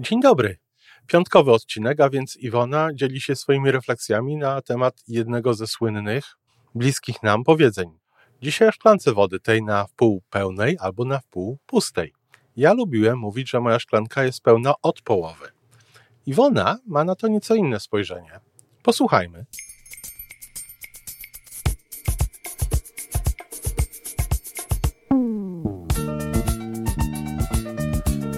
Dzień dobry. Piątkowy odcinek, a więc Iwona dzieli się swoimi refleksjami na temat jednego ze słynnych, bliskich nam powiedzeń. Dzisiaj o szklance wody, tej na wpół pełnej albo na wpół pustej. Ja lubiłem mówić, że moja szklanka jest pełna od połowy. Iwona ma na to nieco inne spojrzenie. Posłuchajmy.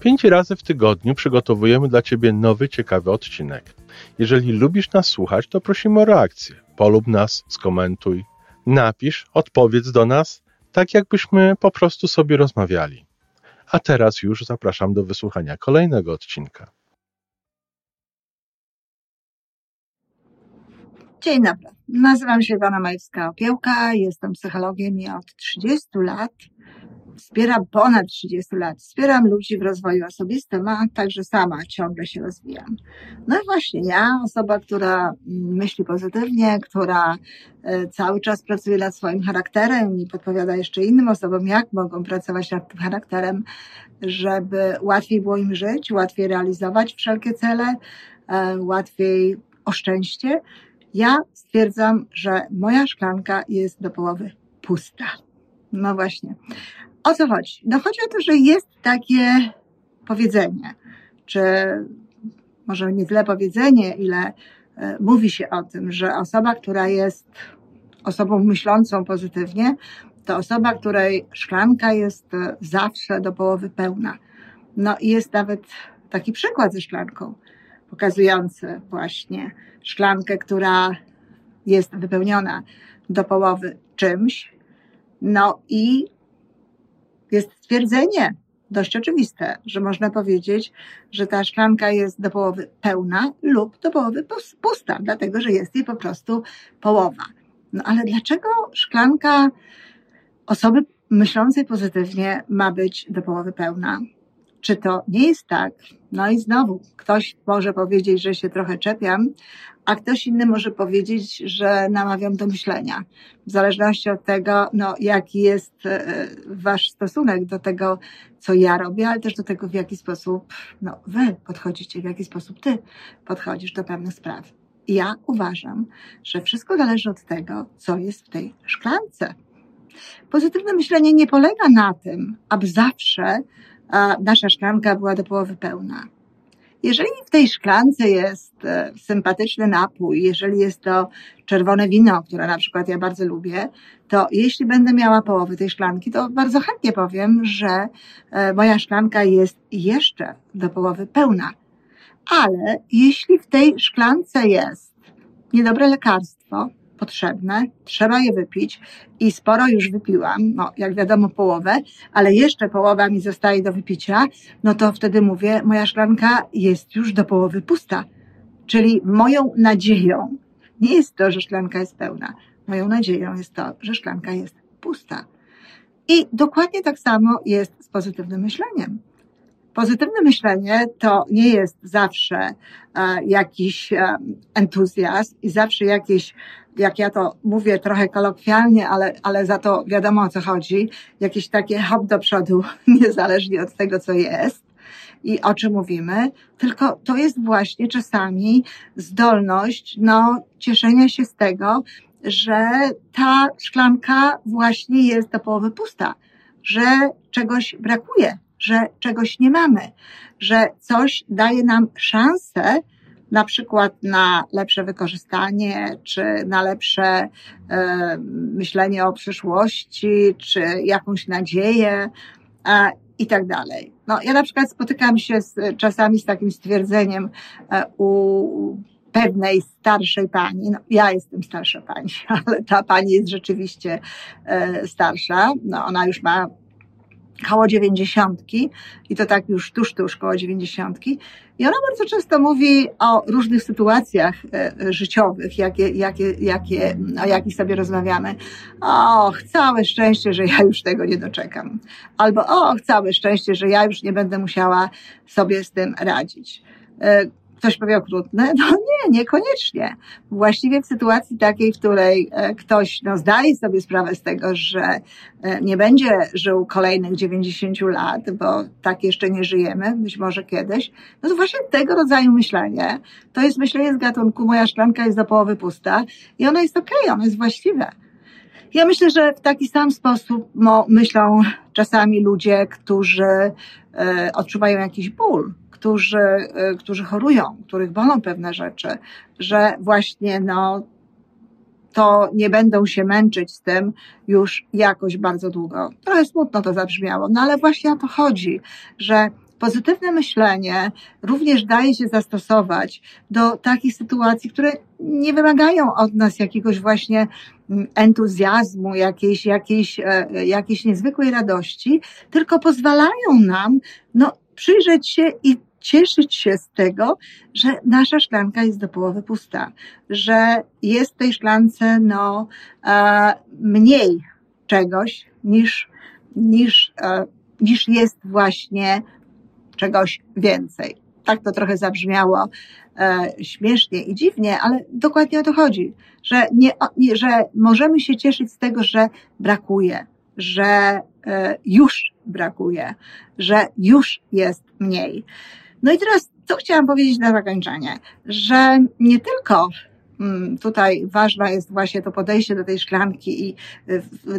Pięć razy w tygodniu przygotowujemy dla Ciebie nowy, ciekawy odcinek. Jeżeli lubisz nas słuchać, to prosimy o reakcję. Polub nas, skomentuj, napisz, odpowiedz do nas, tak jakbyśmy po prostu sobie rozmawiali. A teraz już zapraszam do wysłuchania kolejnego odcinka. Dzień dobry. Nazywam się Iwana Majewska-Opiełka, jestem psychologiem i od 30 lat Wspieram ponad 30 lat. Wspieram ludzi w rozwoju osobistym, a także sama ciągle się rozwijam. No i właśnie ja, osoba, która myśli pozytywnie, która e, cały czas pracuje nad swoim charakterem i podpowiada jeszcze innym osobom, jak mogą pracować nad tym charakterem, żeby łatwiej było im żyć, łatwiej realizować wszelkie cele, e, łatwiej o szczęście. Ja stwierdzam, że moja szklanka jest do połowy pusta. No właśnie. O co chodzi? No chodzi o to, że jest takie powiedzenie, czy może nie tyle powiedzenie, ile e, mówi się o tym, że osoba, która jest osobą myślącą pozytywnie, to osoba, której szklanka jest e, zawsze do połowy pełna. No i jest nawet taki przykład ze szklanką, pokazujący właśnie szklankę, która jest wypełniona do połowy czymś. No i jest stwierdzenie dość oczywiste, że można powiedzieć, że ta szklanka jest do połowy pełna lub do połowy pusta, dlatego że jest jej po prostu połowa. No ale dlaczego szklanka osoby myślącej pozytywnie ma być do połowy pełna? Czy to nie jest tak? No i znowu, ktoś może powiedzieć, że się trochę czepiam, a ktoś inny może powiedzieć, że namawiam do myślenia. W zależności od tego, no, jaki jest e, wasz stosunek do tego, co ja robię, ale też do tego, w jaki sposób no, wy podchodzicie, w jaki sposób ty podchodzisz do pewnych spraw. Ja uważam, że wszystko zależy od tego, co jest w tej szklance. Pozytywne myślenie nie polega na tym, aby zawsze nasza szklanka była do połowy pełna. Jeżeli w tej szklance jest e, sympatyczny napój, jeżeli jest to czerwone wino, które na przykład ja bardzo lubię, to jeśli będę miała połowę tej szklanki, to bardzo chętnie powiem, że e, moja szklanka jest jeszcze do połowy pełna. Ale jeśli w tej szklance jest niedobre lekarstwo, potrzebne, trzeba je wypić i sporo już wypiłam, no jak wiadomo połowę, ale jeszcze połowa mi zostaje do wypicia, no to wtedy mówię, moja szklanka jest już do połowy pusta. Czyli moją nadzieją nie jest to, że szklanka jest pełna. Moją nadzieją jest to, że szklanka jest pusta. I dokładnie tak samo jest z pozytywnym myśleniem. Pozytywne myślenie to nie jest zawsze e, jakiś e, entuzjazm i zawsze jakieś jak ja to mówię trochę kolokwialnie, ale, ale za to wiadomo o co chodzi, jakieś takie hop do przodu, niezależnie od tego, co jest i o czym mówimy, tylko to jest właśnie czasami zdolność, no, cieszenia się z tego, że ta szklanka właśnie jest do połowy pusta, że czegoś brakuje, że czegoś nie mamy, że coś daje nam szansę, na przykład na lepsze wykorzystanie, czy na lepsze e, myślenie o przyszłości, czy jakąś nadzieję e, i tak dalej. No, ja na przykład spotykam się z, czasami z takim stwierdzeniem e, u pewnej starszej pani, no ja jestem starsza pani, ale ta pani jest rzeczywiście e, starsza, no ona już ma koło dziewięćdziesiątki i to tak już tuż, tuż koło dziewięćdziesiątki. I ona bardzo często mówi o różnych sytuacjach e, życiowych, jakie, jakie, jakie, o jakich sobie rozmawiamy. Och, całe szczęście, że ja już tego nie doczekam. Albo och, całe szczęście, że ja już nie będę musiała sobie z tym radzić. Ktoś powie okrutne? No nie, niekoniecznie. Właściwie w sytuacji takiej, w której e, ktoś no, zdaje sobie sprawę z tego, że e, nie będzie żył kolejnych 90 lat, bo tak jeszcze nie żyjemy, być może kiedyś, no to właśnie tego rodzaju myślenie, to jest myślenie z gatunku moja szklanka jest do połowy pusta i ono jest okej, okay, ono jest właściwe. Ja myślę, że w taki sam sposób myślą czasami ludzie, którzy e, odczuwają jakiś ból, którzy, e, którzy chorują, których bolą pewne rzeczy, że właśnie no, to nie będą się męczyć z tym już jakoś bardzo długo. Trochę smutno to zabrzmiało, no ale właśnie o to chodzi, że pozytywne myślenie również daje się zastosować do takich sytuacji, które nie wymagają od nas jakiegoś właśnie mm, entuzjazmu, jakiejś, jakiejś, e, jakiejś niezwykłej radości, tylko pozwalają nam no, przyjrzeć się i cieszyć się z tego, że nasza szklanka jest do połowy pusta, że jest w tej szklance no, e, mniej czegoś niż, niż, e, niż jest właśnie czegoś więcej. Tak to trochę zabrzmiało e, śmiesznie i dziwnie, ale dokładnie o to chodzi, że, nie, że możemy się cieszyć z tego, że brakuje, że już brakuje, że już jest mniej. No i teraz, co chciałam powiedzieć na zakończenie, że nie tylko mm, tutaj ważne jest właśnie to podejście do tej szklanki i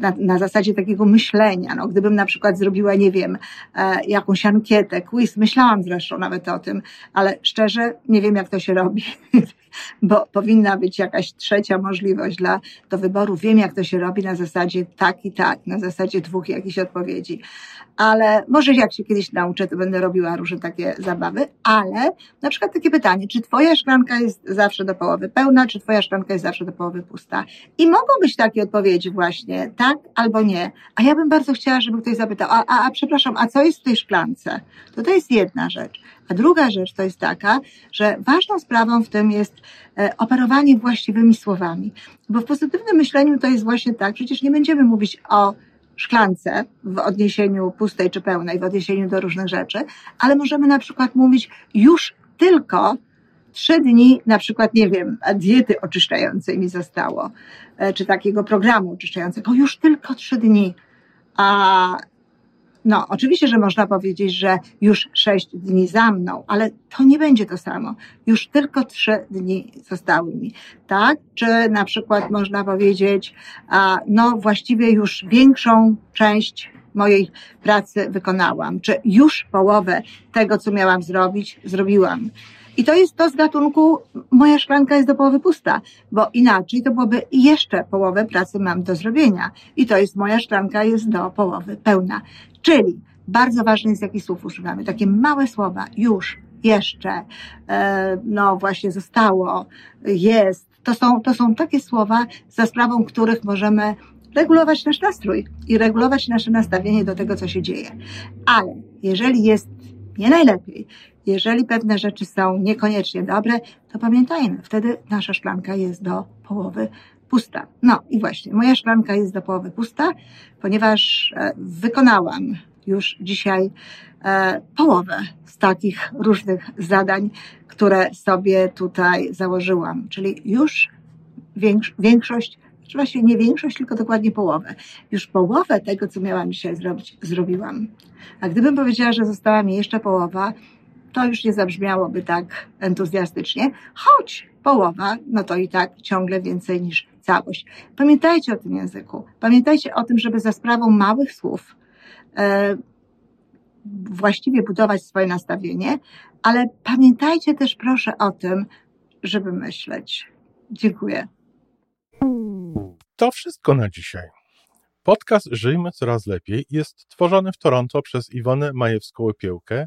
na, na, zasadzie takiego myślenia. No, gdybym na przykład zrobiła, nie wiem, e, jakąś ankietę, quiz, myślałam zresztą nawet o tym, ale szczerze nie wiem, jak to się robi, bo powinna być jakaś trzecia możliwość dla, do wyboru. Wiem, jak to się robi na zasadzie tak i tak, na zasadzie dwóch jakichś odpowiedzi ale może jak się kiedyś nauczę, to będę robiła różne takie zabawy, ale na przykład takie pytanie, czy twoja szklanka jest zawsze do połowy pełna, czy twoja szklanka jest zawsze do połowy pusta? I mogą być takie odpowiedzi właśnie, tak albo nie. A ja bym bardzo chciała, żeby ktoś zapytał, a, a, a przepraszam, a co jest w tej szklance? To to jest jedna rzecz. A druga rzecz to jest taka, że ważną sprawą w tym jest e, operowanie właściwymi słowami. Bo w pozytywnym myśleniu to jest właśnie tak, przecież nie będziemy mówić o szklance w odniesieniu pustej czy pełnej, w odniesieniu do różnych rzeczy, ale możemy na przykład mówić już tylko trzy dni, na przykład, nie wiem, diety oczyszczającej mi zostało, e, czy takiego programu oczyszczającego, już tylko trzy dni. A no, oczywiście, że można powiedzieć, że już sześć dni za mną, ale to nie będzie to samo. Już tylko trzy dni zostały mi, tak? Czy na przykład można powiedzieć, a, no właściwie już większą część mojej pracy wykonałam, czy już połowę tego, co miałam zrobić, zrobiłam. I to jest to z gatunku, moja szklanka jest do połowy pusta, bo inaczej to byłoby jeszcze połowę pracy mam do zrobienia. I to jest, moja szklanka jest do połowy pełna. Czyli bardzo ważne jest, jakich słów używamy. Takie małe słowa, już, jeszcze, e, no właśnie zostało, jest. To są, to są takie słowa, za sprawą których możemy regulować nasz nastrój i regulować nasze nastawienie do tego, co się dzieje. Ale jeżeli jest nie najlepiej, jeżeli pewne rzeczy są niekoniecznie dobre, to pamiętajmy, wtedy nasza szklanka jest do połowy pusta. No i właśnie, moja szklanka jest do połowy pusta, ponieważ e, wykonałam już dzisiaj e, połowę z takich różnych zadań, które sobie tutaj założyłam. Czyli już większość, czy właściwie nie większość, tylko dokładnie połowę. Już połowę tego, co miałam dzisiaj zrobić, zrobiłam. A gdybym powiedziała, że została mi jeszcze połowa, to już nie zabrzmiałoby tak entuzjastycznie, choć połowa, no to i tak ciągle więcej niż całość. Pamiętajcie o tym języku. Pamiętajcie o tym, żeby za sprawą małych słów e, właściwie budować swoje nastawienie, ale pamiętajcie też proszę o tym, żeby myśleć. Dziękuję. To wszystko na dzisiaj. Podcast Żyjmy Coraz Lepiej jest tworzony w Toronto przez Iwonę Majewską-Opiełkę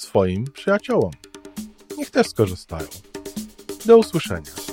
swoim przyjaciołom. Niech też skorzystają. Do usłyszenia.